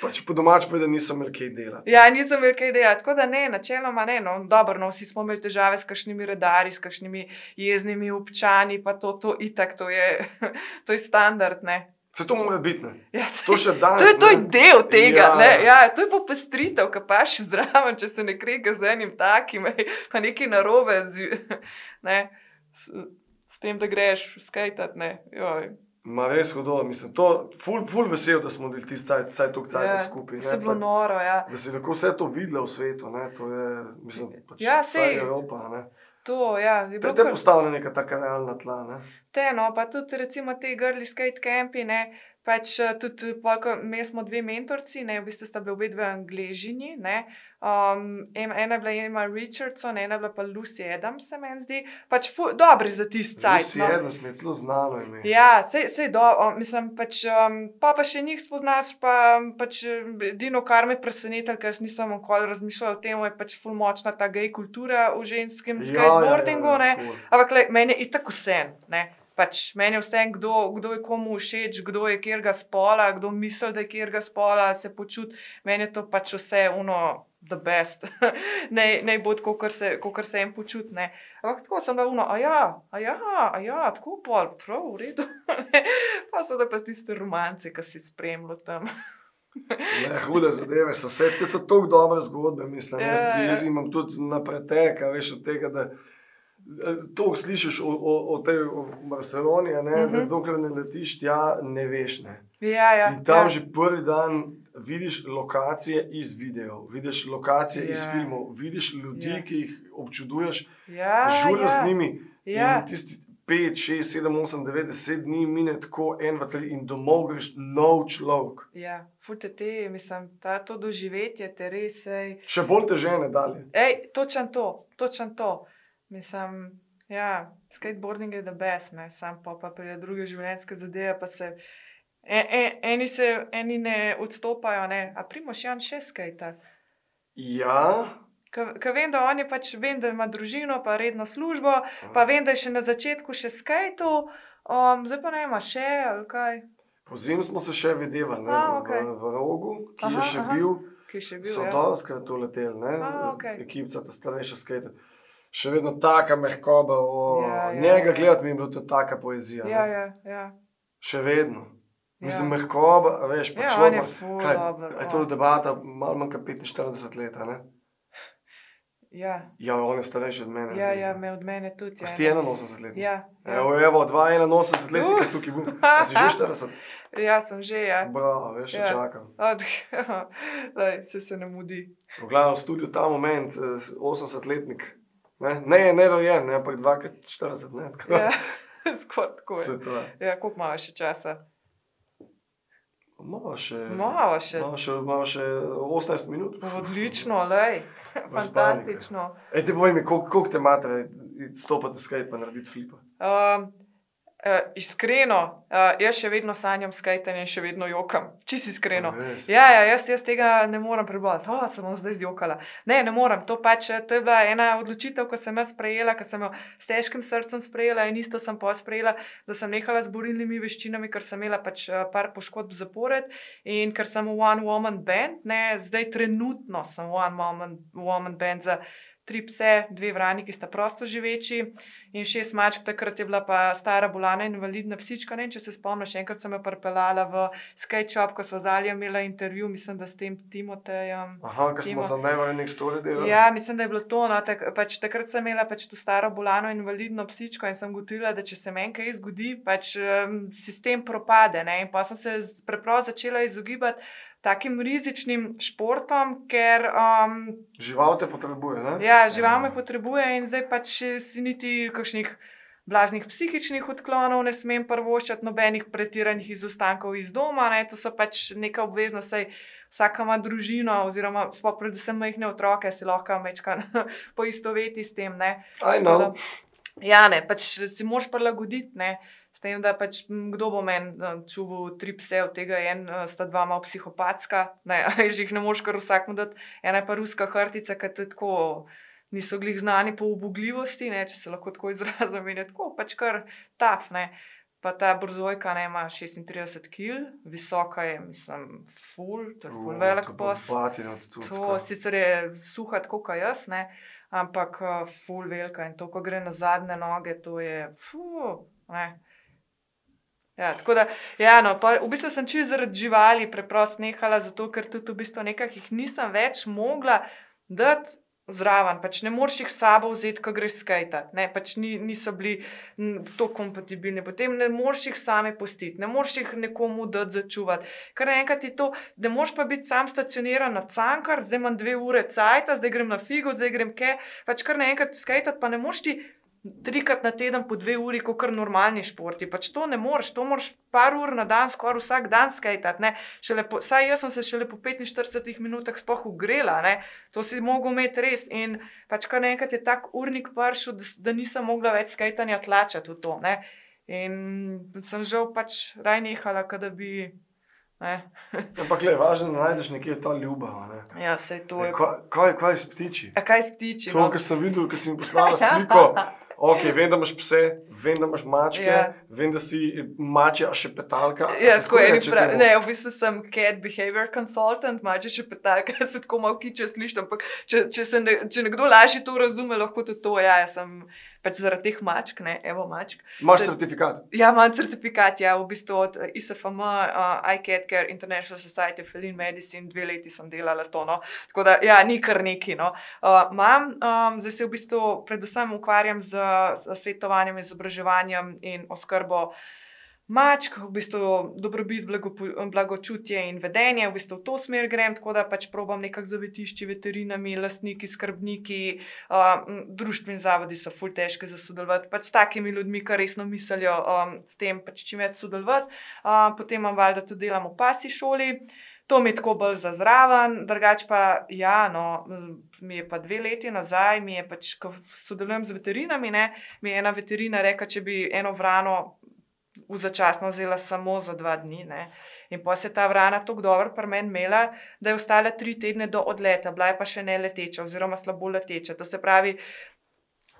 Pač po domač pa, da nisem imel kaj dela. Ja, nisem imel kaj dela. Tako da ne, načeloma ne. No, dobro, no, vsi smo imeli težave s kakšnimi redari, s kakšnimi jeznimi občani, pa to, to itak, to je, to je standard. Ne. Se to mora biti. Ja, to, danes, to je to del tega. Ja, ja. Ja, to je popestritev, ki paš zdravo, če se ne krega z enim takim, pa nekaj narobe z, ne, s, s tem, da greš skajtat. Ma res hudo, mislim, to ful, ful vesel, da smo bili ti vsaj tukaj cajt ja, skupaj. Se bilo noro, ja. Da si lahko vse to videl v svetu, ne, to je, mislim, pač ja, sej. Evropa, ne. To, ja, je bilo. Te, te postavljene neka taka realna tla, ne. Te, no, pa tudi recimo te girly skate campi, ne, pač eh, tudi, polko, mi smo dve mentorci, ne, v bistvu sta bili obe dve angližini, ne, Um, ena je bila Emma Richardson, ena je bila pa Lucy Adams, se meni zdi. Pač dobri za tisti cajt. Lucy no. Adams je zelo znano ime. Ja, sej do, mislim, pač, um, pa, pa še njih spoznaš, pa pač edino, kar me presenetilo, ker nisem nikoli razmišljala o tem, je pač ful močna ta gej kultura v ženskem ja, skateboardingu. Ja, ja, ja, Ampak meni je tako sen. Pač meni je vse, kdo, kdo je komu všeč, kdo je kjer ga spola, kdo misli, da je kjer ga spola, se počuti. Meni je to pač vse uno the best, [LAUGHS] naj bo tako, kot se, se jim počuti. Ampak tako sem da uno, a ja, a ja, a ja, tako pol, prav, v redu. [LAUGHS] pa so da pa tiste romance, ki si spremljal tam. Ne, hude zadeve so vse, te so tako dobre zgodbe, mislim. Ja, jaz, jaz imam tudi na pretek, veš od tega, da to slišiš o, o, o tej Barceloni, uh -huh. da mhm. dokler ne letiš tja, ne veš. Ne. Ja, ja, In tam ja. že prvi dan vidiš lokacije iz videov, vidiš lokacije ja. iz filmov, vidiš ljudi, ja. ki jih občuduješ, ja, žuriš ja. z njimi. Ja. Tisti 5, 6, 7, 8, 9, 10 dni mine tako, en, dva, tri in domov greš nov človek. Ja, fute te, mislim, ta to doživetje te res. Ej. Še bolj težene dalje. Ej, točen to, točen to. Mislim, ja, skateboarding je the best, ne? sam pa, pa pride druge življenjske zadeve, pa se. E, e, eni, se, eni ne odstopajo, ne? a primoš Jan še skajta. Ja. Ker vem, da, pač, vem, da ima družino, pa redno službo, pa vem, da je še na začetku še skajtu, um, zdaj pa ne ima še ali kaj. Po zimu smo se še videli okay. v, v rogu, ki aha, je še aha. bil. Ki je še bil. So ja. dolžkrat uleteli, okay. ekipca, ta starejša skajta še vedno tako mehkoba. Ja, ja, njega ja. gledati mi je bilo to taka poezija. Ja, ja, ja. Še vedno. Ja. Mislim, mehkoba, veš, pa ja, človek. Je, je to debata, malo manj kot 45 let. Ja. ja, on je starejši od mene. Ja, ja, me od mene tudi. Ja, si 81 let. Ja, ja. Evo, evo, 81 let, uh. tukaj bil. A si že 40? [LAUGHS] Ja, sem že, ja. Bravo, veš, ja. čakam. Od, [LAUGHS] Lej, se se ne mudi. V glavnem studiu ta moment, 80-letnik. Ne, ne, ne rojen, ne, ampak 2-40 let. Ja, [LAUGHS] skoraj tako je. Ja, koliko imaš še časa? Malo še, malo še. Malo še, malo še 18 minut. Odlično, lej. [LAUGHS] Fantastično. Ti povej mi, koliko, koliko te imate, stopate skate pa narediti flipa? Um, Uh, iskreno, uh, jaz še vedno sanjam skajtanje in še vedno jokam. Čisto iskreno. Ja, ja, jaz, jaz tega ne morem preboleti. Oh, sem zdaj zjokala. Ne, ne morem. To, pač, to je bila ena odločitev, ko sem jo sprejela, ko sem jo s težkim srcem sprejela in isto sem pa sprejela, da sem nehala z borilnimi veščinami, ker sem imela pač par poškodb zapored in ker sem v One Woman Band, ne, zdaj trenutno sem v One Woman, woman Band za tri pse, dve vrani, ki sta prosto živeči, in šest mačk, takrat je bila pa stara, bolana, invalidna psička. Ne, če se spomniš, enkrat sem jo pripeljala v SkyChop, ko so zali imela intervju, mislim, da s tem Timotejem. Aha, ker smo za najmanj nek stori delali. Ja, mislim, da je bilo to. No, tak, pač, takrat sem imela pač to staro, bolano, invalidno psičko in sem gotovila, da če se meni kaj zgodi, pač um, sistem propade. Ne, in pa sem se preprosto začela izogibati takim rizičnim športom, ker. Um, žival te potrebuje. Ne? Ja, žival me potrebuje in zdaj pač si niti kakšnih. Blaznih psihičnih odklonov ne smem prvoščati, nobenih pretiranih izostankov iz doma, ne? to so pač neka obveznost, saj vsaka ima družino, oziroma predvsem majhne otroke, si lahko večkrat [LAUGHS] poistoveti s tem. Ja, ne, pač si moraš prilagoditi tem, da pač kdo bo meni uh, čuval tri pse, od tega en, uh, sta dva malo psihopatska, ne, [LAUGHS] že jih ne moš kar vsakmu dati, ena je pa ruska hrtica, ki je tako. Niso glih znani po ubogljivosti, ne, če se lahko tako izrazim, in je tako pač kar taf. Ne. Pa ta brzojka ne ima 36 kg, visoka je, mislim, full, to je full velik pos. To sicer je suha, tako kot jaz, ne, ampak uh, full velika in to, ko gre na zadnje noge, to je. Ne. Ja, tako da, ja, no, pa, v bistvu sem čisto zaradi živali preprosto nehala, zato ker tudi v bistvu nekaj jih nisem več mogla dati. Zraven, pač ne moreš jih sabo vzeti, ko greš skajtat, ne, pač ni, niso bili to kompatibilni. Potem ne moreš jih sami pustiti, ne moreš jih nekomu dati začuvati. Ker naenkrat je to, da moraš pa biti sam stacioniran na cankar, zdaj imam dve ure cajta, zdaj grem na figo, zdaj grem ke, pač kar naenkrat skajtat, pa ne moreš ti trikrat na teden po dve uri, kot kar normalni športi. Pač to ne moreš, to moraš par ur na dan, skoraj vsak dan Po, saj jaz sem se šele po 45 minutah sploh ugrela, ne. to si mogel imeti res. In pač kar naenkrat je tak urnik prišel, da, da nisem mogla več skajtanja tlačati v to. Ne. In sem žal pač raj nehala, da bi. Ampak [LAUGHS] le, važno je, da najdeš nekje ta ljubav. a Ne? Ja, se to je. Kaj, kaj, kaj s ptiči? A kaj s ptiči? To, no? kar sem videl, ko si mi poslala [LAUGHS] sliko. Ok, vem, da imaš pse, vem, da imaš mačke, Ja. vem, da si mačja, a še petalka. Ja, tako je. Prav, ne, v bistvu sem cat behavior consultant, mače še petalka, [LAUGHS] se tako malo kiče slišim. Ampak če, če, se ne, če nekdo lažje to razume, lahko tudi to. Ja, jaz sem pač zaradi teh mačk, ne, evo mačk. Imaš certifikat. Ja, imam certifikat, ja, v bistvu od ISFM, uh, iCat Care, International Society of Feline Medicine, dve leti sem delala to. No. Tako da, ja, ni kar neki. No. Uh, Imam, um, zdaj se v bistvu predvsem ukvarjam z, z svetovanjem, izobraževanjem in oskrbo. Mačk, v bistvu dobrobit, blagočutje in vedenje, v bistvu v to smer grem, tako da pač probam nekako zavetišči, veterinami, lastniki, skrbniki, uh, družbeni zavodi so ful težke za sodelovati, pač s takimi ljudmi, ki resno mislijo um, s tem, pač čim več sodelovati. Uh, potem imam valjda tudi delam v pasi šoli. To mi je tako bolj za zraven, drugače pa, ja, no, mi je pa dve leti nazaj, mi je pač, ko sodelujem z veterinami, ne, mi je ena veterina rekla, če bi eno vrano začasno vzela samo za dva dni. Ne. In pa se je ta vrana tako dobro pri meni imela, da je ostala tri tedne do odleta, bila je pa še ne leteča, oziroma slabo leteča. To se pravi,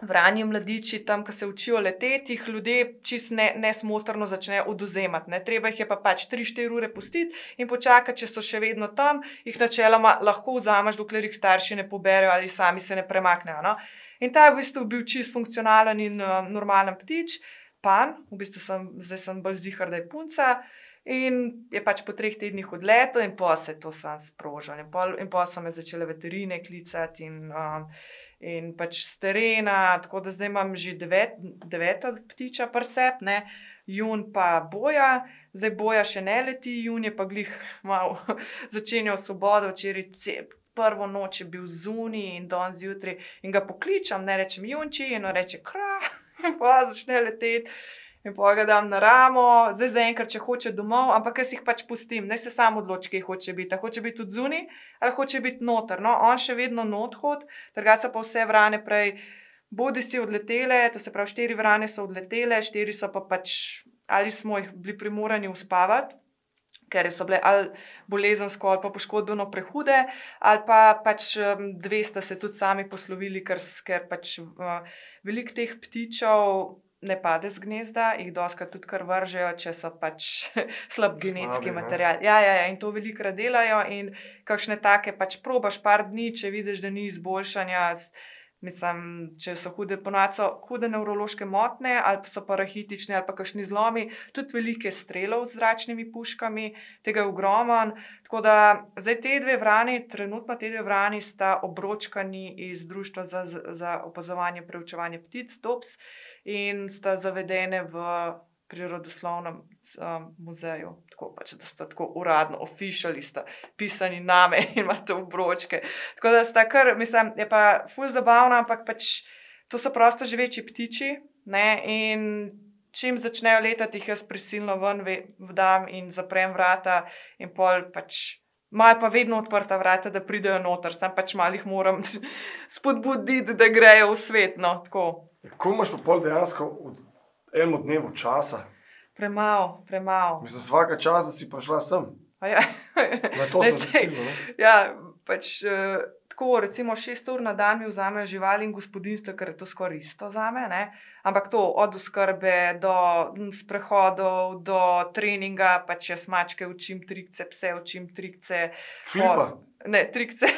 Vrani mladiči, tam, ki se učijo leteti, jih ljudje čist ne, nesmotrno začnejo oduzemati. Ne. Treba jih je pa pač 3-4 ure pustiti in počakati, če so še vedno tam, jih načeloma lahko vzameš, dokler jih starši ne poberejo ali sami se ne premaknejo. No. In ta je v bistvu bil čist funkcionalen in uh, normalen ptič, pan, v bistvu sem, zdaj sem bolj zihar, da je punca. In je pač po treh tednih odletel, in pa se je to sam sprožil. In pol, in pol so me začele veterine klicati, in, um, in pač z terena, tako da zdaj imam že devet, deveta ptiča prsep, ne, jun pa boja, zdaj boja še ne leti, jun je pa glih malo [LAUGHS] začenjal svobodo, včeraj cep. Prvo noč je bil zunaj in danes zjutraj, in ga pokličem, ne rečem junči, in on reče kra, in [LAUGHS] pa začne leteti. In pa ga dam na ramo, zdaj zaenkrat, če hoče domov, ampak jaz jih pač pustim, naj se sam odloči, kje hoče biti. A hoče biti tudi zunaj, ali hoče biti noter. No, on še vedno not hod, drugače pa vse vrane prej, bodi si odletele, to se pravi, štiri vrane so odletele, štiri so pa pač, ali smo jih bili primorani uspavati. Ker so bile ali bolezensko ali pa poškodbeno prehude, ali pa pač dve sta se tudi sami poslovili, ker, ker pač uh, veliko teh ptičev ne pade z gnezda, jih doskrat tudi kar vržejo, če so pač [LAUGHS] slab genetski Slabi, ne. material. Ja, ja, ja, in to velikrat delajo, in kakšne take pač probaš par dni, če vidiš, da ni izboljšanja. Mislim, če so hude, ponovadi hude nevrološke motnje, ali pa so parahitične, ali pa kakšni zlomi, tudi velike strelov z zračnimi puškami, tega je ogromen. Tako da zdaj te dve vrani, trenutno te dve vrani sta obročkani iz Društva za, za opazovanje in preučevanje ptic, DOPS, in sta zavedene v prirodoslovnem um, muzeju. Tako pač, da sta tako uradno, oficiali sta pisani name [LAUGHS] in imate obročke. Tako da sta kar, mislim, je pa ful zabavna, ampak pač to so prosto živeči ptiči. Ne, in čim začnejo letati, jih jaz prisilno ven ve- vdam in zaprem vrata, in pol pač. Imajo pa vedno odprta vrata, da pridejo noter, sam pač malih moram [LAUGHS] spodbuditi, da grejo v svet. No, tako. Ko imaš pa pol dejansko v enem dnevu časa? Premalo, premalo. Mislim, vsaka čas, da si prišla sem. A Ja. [LAUGHS] Na to Ne, sem ciljno. ne. ja, pač, uh, tako, recimo, šest ur na dan mi vzamejo živali in gospodinstvo, ker je to skoraj isto za me. Ne? Ampak to od oskrbe do sprehodov, do treninga, pač jaz mačke učim trikce, pse učim trikce. Flipa. Ne, trikce. [LAUGHS]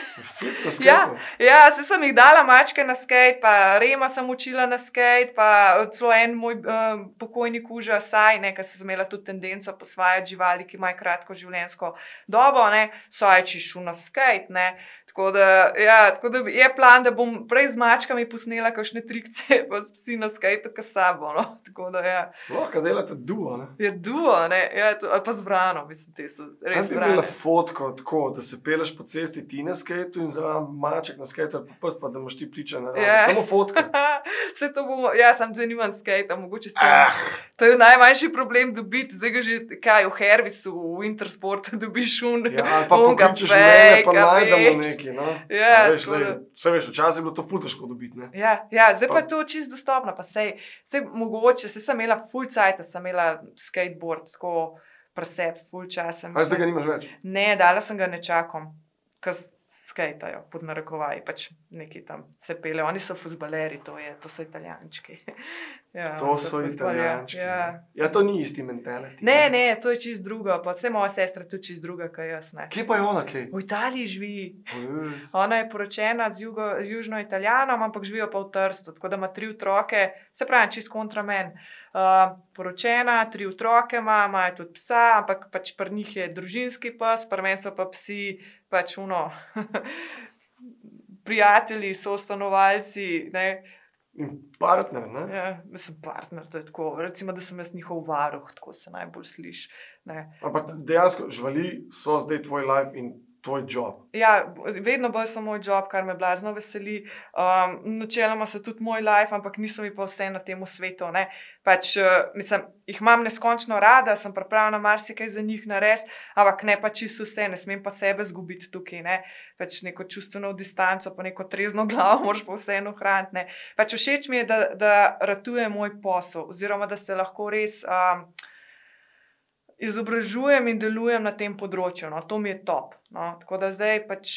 Ja. Ja, se sem jih dala mačke na skate, pa Rema sem učila na skate, pa celo en moj um, pokojni kuža, saj, ne, ker sem imela tudi tendenco posvajati živali, ki imajo kratko življenjsko dobo, ne, saj čišu na skate, ne. Tako da, ja, tako da je plan, da bom prej z mačkami posnela kakšne trikce, [LAUGHS] pa si na skate, kot sabo. No. Tako da, ja, Lahko delate duo. Ne? je duo, ne, ja, to, ali pa zbrano, mislim, te so res Jaz bi imela zbrane. fotko tako, da se peleš po cesti ti na skatu in zraven maček na skatu, pa prst pa da imaš ti ptiče na Ja. Samo fotka. [LAUGHS] Vse to bomo, ja, sam zdaj nimam skate, mogoče se. Ah, To je najmanjši problem dobiti, zdaj ga že kaj v Hervisu, v Intersportu [LAUGHS] dobiš un. ja, ali pa pokličeš mene, pa najdemo veš. Neki. No? Ja, veš, lej, Vse veš, včasih je bilo to futežko dobiti. Ne? Ja, ja, zdaj pa je to čisto dostopno, sej, sej mogoče, sej sem imela full cajt, sem imela skateboard, tako presep, full čas. sem- A zdaj ga nimaš več. Ne, dala sem ga nečakom, ker skajtajo, pod narekovaji, pač neki tam se pele. Oni so fuzbaleri, to, je, to so italijančki. Ja, To so italijančki. Ja. ja, to ni isti mentality. Ne, ne, to je čist drugo, pa vse moja sestra tudi čist druga, kot jaz. Ne. Kje pa je ona, kaj? V Italiji živi. Oj, Ona je poročena z, jugo, z južno Italijanom, ampak živijo pa v Trstu, tako da ima tri otroke, se pravi, čist kontra men. Uh, poročena, tri otroke ima, ima tudi psa, ampak pač pri njih je družinski pes, pri meni so pa psi, pač uno, [LAUGHS] prijatelji, sostanovalci. Ne? In partner, ne? Ja, mislim, partner, to je tako. Recimo, da sem jaz njihov varuh, tako se najbolj sliši. ne. Ampak dejansko živali so zdaj tvoj life in tvoj job. Ja, vedno bolj samo moj job, kar me blazno veseli. Um, načeloma so tudi moj life, ampak niso mi pa vse na tem svetu. ne. Pač, uh, mislim, jih imam neskončno rada, sem pripravljena marsikaj za njih narediti, ampak ne pa čisto vse, ne smem pa sebe zgubiti tukaj. Ne. Pač neko čustveno distanco, pa neko trezno [LAUGHS] glavo, moraš pa vseeno hraniti. Pač všeč mi je, da, da ratuje moj posel, oziroma da se lahko res. Um, izobražujem in delujem na tem področju. No, to mi je top. No, tako da zdaj pač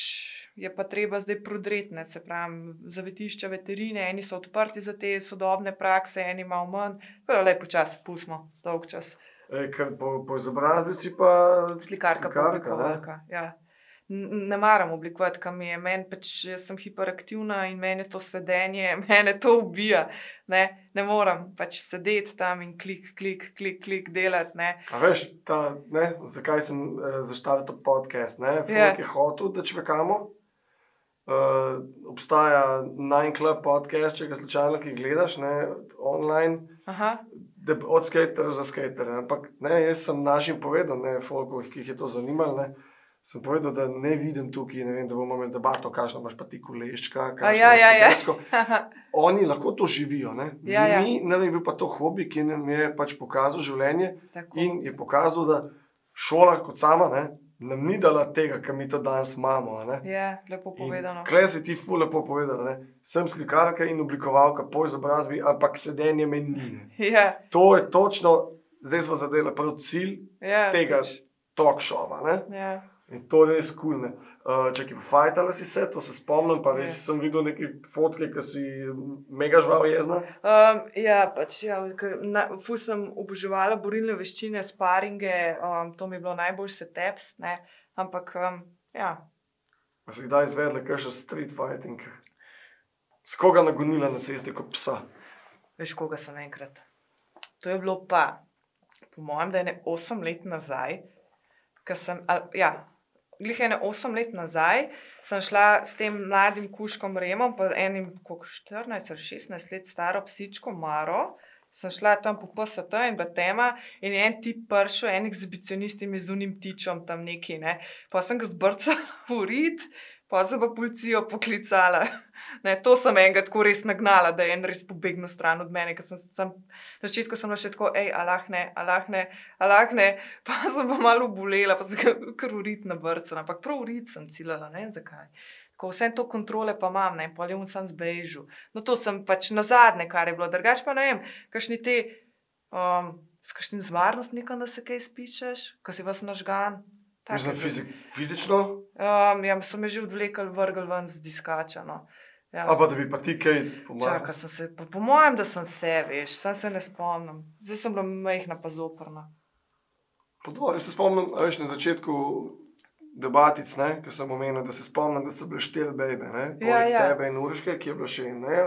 je pa treba zdaj prodretne, se pravi, zavetišča veterine, eni so odprti za te sodobne prakse, eni malo manj. Tako da lepo čas, pustimo, dolg čas. E, po, po izobrazbi si pa Slikarka, ne? oblikovalka. Ja. Ne maram oblikovati, kam je. Meni pač sem hiperaktivna in meni to sedenje, [LAUGHS] mene to ubija. Ne, ne morem pač sedeti tam in klik, klik, klik, klik delati. Ne. A veš, ta, ne, zakaj sem uh, zaštartil ta podcast? Ne? Folk Ja. je hotel, da čvekamo. Uh, obstaja Nine Club podcast, če ga slučajno ki gledaš, ne, online, Aha, da, od skaterja za skaterja. Ampak ne, jaz sem našim povedal, ne, folku, ki jih je to zanimalo, ne, sem povedal, da ne vidim tukaj, ne vem, da bomo imeli debato, kakšno imaš pa ti koleščka. Ja, ja, ja. [LAUGHS] ja. Oni lahko to živijo. Ne? Ja, ja. Mi, nam je bil pa to hobi, ki nam je pač pokazal življenje. tako. In je pokazal, da šola kot sama ne, nam ni dala tega, kar mi to danes imamo. ne. Ja, lepo povedano. Klej si ti fu lepo povedal. Ne. Sem slikarka in oblikovalka po izobrazbi, ampak sedenje meni ni. [LAUGHS] Ja, To je točno, zdaj smo zadeli prav cilj ja, tega pač, talk showa. ne. Ja. In to je res kul. Cool, uh, če ki fajtala si se, to se spomnim, pa res Ja. sem videl neke fotke, ki si mega žval jezna. Um, ja, pač, ja, ker na, ful sem oboževala borilne veščine, sparinge, um, to mi je bilo najbolj seteps, ne, ampak um, ja, Pa si kdaj izvedla, kaj še street fighting? S koga nagonila na cesti kot psa? veš, koga sem enkrat. To je bilo pa, po mojem, da je ne 8 let nazaj, ko sem, ali, ja, glih ene 8 let nazaj, sem šla s tem mladim kuškom Remom, pa enim, koliko 14 ali 16 let staro psičko Maro. Sem šla tam po PST in bila tema, in en tip prišel, en ekshibicionist in z unim tičom tam neki. Ne. Pa sem ga zbrcala [LAUGHS] v rit, pa sem pa policijo poklicala. Ne, to sem enega tako res nagnala, da je en res pobegnil stran od mene. Sem, sem, na začetku sem bila še tako, hej, alah ne, alah ne, alah ne, pa [LAUGHS] sem pa malo bolela, pa sem kar urit na brcala, ampak prav urit sem ciljala, ne vem zakaj. Ko vse to kontrole pa imam, ne, pa je on sam zbežal. No, to sem pač na zadnje, kar je bilo, drugač pa ne vem, kakšni te um, s kakšnim zvarnostnikom, da se kaj spičeš, ko si vas nažgan. Mislim, fizik, fizično, Um, ja, so me že odvlekli, vrgli ven z diskača. No. Ja. ali pa da bi pa ti kaj pomagal. Čaka sem se, po, po mojem, da sem se, veš, sam se ne spomnim. Zdaj sem bila majhna pa zoprna. Podvori se spomnim, a veš, na začetku debatic, ki sem omenil, da se spomnim, da so bile štiri bebe, ne? Ja, Poleg ja. tebe in Urške, ki je bila še ena.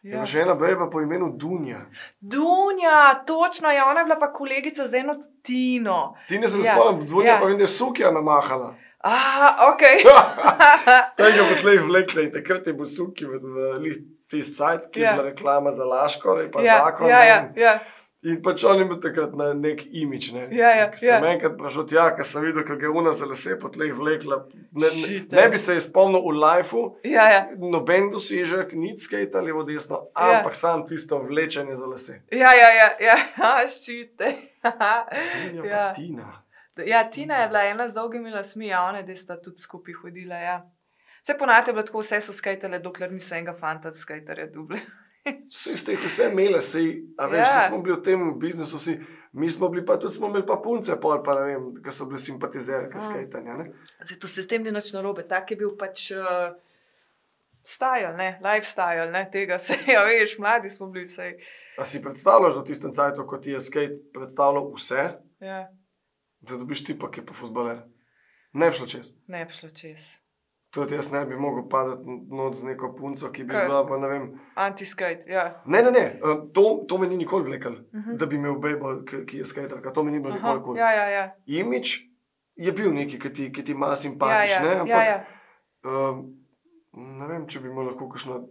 Ja. Je Ja. bila še ena beba po imenu Dunja. Dunja, točno je, ona je bila pa kolegica z eno Tino. Ti ne se Ja, spomnim, Dunja ja. pa vem, da je sukja namahala. Ah, ok. Tega bo tleh vlekla in takrat je bil suki v, v tisti sajt, ki je Ja. bila reklama za Laško, pa ja, zakon. ja, ne, ja, ja. In pač on bil takrat na nek imič. Ne, Ja, ja, Ko sem ja. enkrat prišel tja, ker sem videl, kako je una za lase po tleh vlekla. Ne, ne, ne ja. bi se je spomnil v lifeu, ja, ja. noben dosežek, nič skate ali desno, Ja. ampak sam tisto vlečenje za lase. Ja, ja, ja, ja. [LAUGHS] Ah, ščite. Pa Ja. Tina. ja, Tina je bila ena z dolgimi lasmi, a one, da sta tudi skupaj hodila. Ja. Vse ponate bilo tako, vse so skajtele, dokler niso enega fanta skajterja duble. Vse ste jih vse imeli, sej, a veš, Ja. smo bili v tem biznisu, vsi, mi smo bili pa tudi smo imeli pa punce, pol, pa ne vem, ki so bili simpatizerji Mm. skajtanja. ne. Zato se s tem ni nič narobe. Tak je bil pač uh, style, ne? lifestyle ne? tega. Se, [LAUGHS] ja, veš, mladi smo bili vse. A si predstavljaš v tistem cajtu, ko ti je skate predstavljal vse, Ja, da dobiš ti pa, ki je pa fuzbaler? Ne bi šlo čez. ne bi šlo čez. Tudi jaz ne bi mogel padati not z neko punco, ki bi Kaj? bila, pa ne vem. Antiskate, ja. Ne, ne, ne, eh, to, to me ni nikoli vlekel, uh Mhm. -huh. da bi imel bebo, ki, je skaterka, to me ni bilo Aha, nikoli kul. ja, ja, ja. Imič je bil neki, ki ti, ki ti ima Ja, simpatičen, ja, ne, ja, ampak ja. Um, ne vem, če bi imel lahko kakšno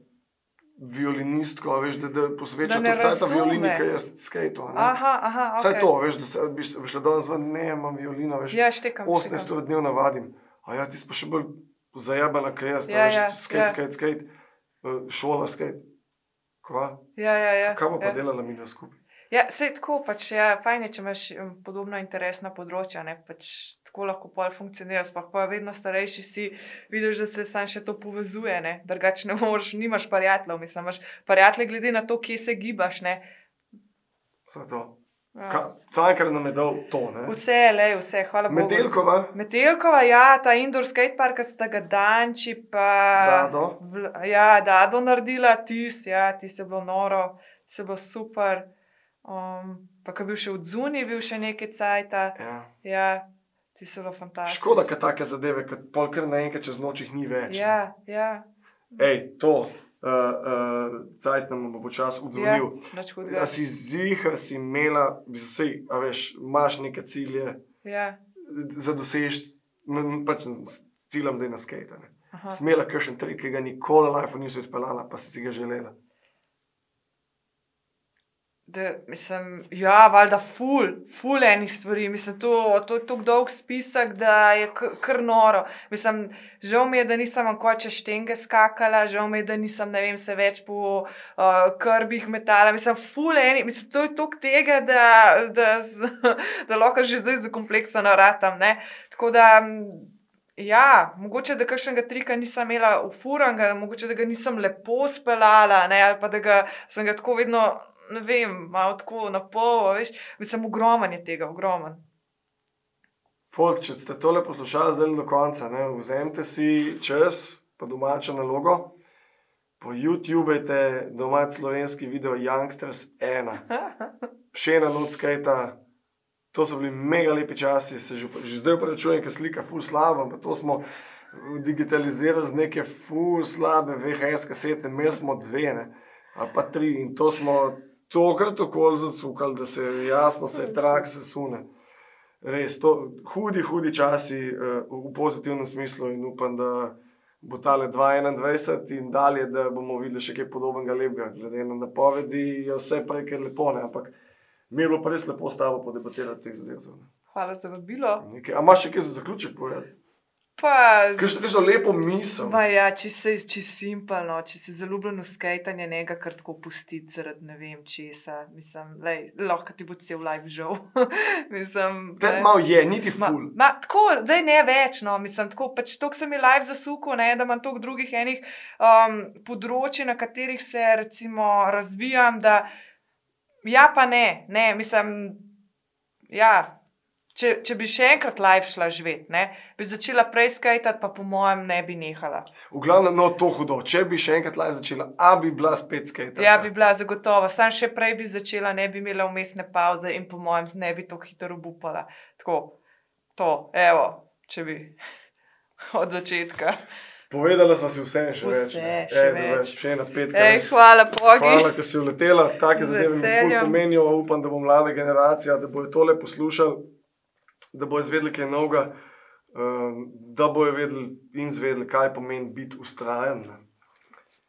violinistko, veš, da, da posveča Da razume. violini, ki je skato. Aha, aha. Okay. to, veš, da se bi bi šla danes ven, ne, imam violino, veš, Ja, štekam. 18 štekam. ur dnevno vadim. A ja, ti si pa še bolj zajabana, kaj jaz, Ja, ja, ja, ja, skate, ja. ja. skate, skate, uh, šola, skate. Kva? Ja, ja, ja. Kaj bo pa ja. ja. delala mi dva skupaj? Ja, sej tako pač je, fajn je, če imaš um, podobno interesna področja, ne, pač tako lahko pol funkcionira, sploh pa vedno starejši si, vidiš, da se sam še to povezuje, ne, drugače ne moreš, nimaš prijateljev, mislim, imaš prijatelje glede na to, kje se gibaš, ne. Vse to. Ja. Cankar nam je dal to, ne? Vse, le, vse, hvala Bogu. Metelkova, Metelkova, ja, ta indoor skatepark, sta ga Danči, pa Dado. Vl, ja, Dado naredila, tis, ja, ti se bilo noro, se bilo super. Um, pa ko je bil še od zunaj, bil še nekaj cajta, ja. ja, ti se bilo fantastično. Škoda, ker take zadeve, ker pol kar naenkrat čez noč jih ni več. ne. Ja, ja, Ej, to, uh, uh, cajt nam bo počasi odzvonil. Ja, si zihar, si imela, bi se sej, a veš, imaš neke cilje Ja, za dosež, pač ciljem zdaj na skate. Smela kakšen trik, ki ga nikoli v life nisi odpeljala, pa si si ga želela. Da, mislim, ja, valjda, ful, ful enih stvari. Mislim, to, to je tako dolg spisek, da je kar noro. Mislim, žal mi je, da nisem ankoče štenge skakala, žal mi je, da nisem, ne vem, se več po uh, krbih metala. Mislim, ful enih, mislim, to je toliko tega, da, da, z- da lahko že zdaj za kompleksa naratam. Ne? Tako da. Ja, mogoče da kakšnega trika nisem imela v furanga, mogoče da ga nisem lepo speljala, ne, ali pa da ga, sem ga tako vedno, ne vem, malo tako na pol, veš, mislim, ogromen je tega, ogromen. Folk, če ste tole poslušali zdaj do konca, ne, vzemite si čas, pa domačo nalogo. Po YouTubejte domač slovenski video Youngsters 1. [LAUGHS] še ena noč skate. To so bili mega lepi časi, se že, že zdaj upravičujem, ker slika ful slaba, ampak to smo digitalizirali z neke ful slabe VHS kasete, imeli smo dve, ne, ali pa tri in to smo tokrat okoli zasukali, da se jasno se trak sesune. Res, to hudi, hudi časi uh, v pozitivnem smislu in upam, da bo tale 2021 in dalje, da bomo videli še kaj podobnega lepega. Glede na napovedi je vse prej, ker lepo ne, ampak mi je bilo pa res lepo s tabo podebatirati teh zadev. Hvala za vabilo. Nekaj, a imaš še kaj za zaključek povedati? Pa, Kaj še lepo misel? ma ja, če si če si simpelno, če si zaljubljen v skajtanje, ne ga kar tako pustiti zaradi ne vem česa. Mislim, lej, lahko ti bo cel live žal. [LAUGHS] mislim, Te malo je, niti Ma, ful. ma, tako, zdaj ne več, no, mislim, tako pač to, se mi live zasuko, ne, da imam toliko drugih enih um, področji, na katerih se recimo razvijam, da ja, pa ne, ne, mislim, ja, če, če bi še enkrat live šla živeti, ne, bi začela prej skajtati, pa po mojem ne bi nehala. V glavnem, no, to hudo. Če bi še enkrat live začela, a bi bila spet skater. Ja, bi bila zagotovo. Sam še prej bi začela, ne bi imela umestne pauze in po mojem ne bi tako hitro obupala. Tako, to, evo, če bi [LAUGHS] od začetka. Povedala sem si vse, še Vse, več. ne. še Ej, več. Še ena petka. Ej, hvala, Bogi. Hvala, ker si uletela. Take zadeve mi pomenijo. Upam, da bo mlada generacija, da bojo tole poslušali, da bojo izvedeli kaj novega, um, da bojo vedeli in zvedeli, kaj pomeni biti ustrajen.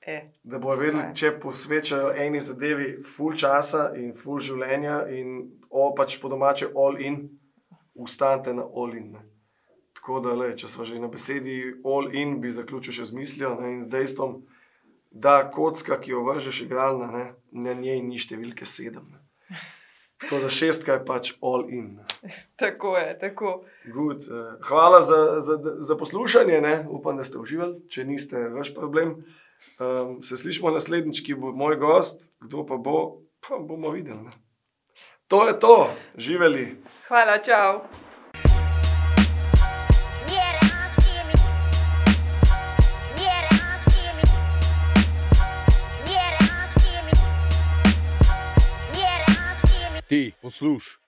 E, Da bojo vedeli, če posvečajo eni zadevi full časa in full življenja, in o, pač po domače all in, ustanite na all in. Ne. Tako da, le, če smo že na besedi all in, bi zaključil še z mislijo ne, in z dejstvom, da kocka, ki jo vržeš igralna, ne, na njej ni številke sedem. Ne. Tako da šestka je pač all in. tako je, tako. Good. eh, Hvala za, za, za poslušanje, ne. upam, da ste uživali. Če niste, vaš problem. Um, se slišimo naslednjič, ki bo moj gost, kdo pa bo, pa bomo videli. Ne. To je to, živeli. Hvala, čau. Ti, posluš.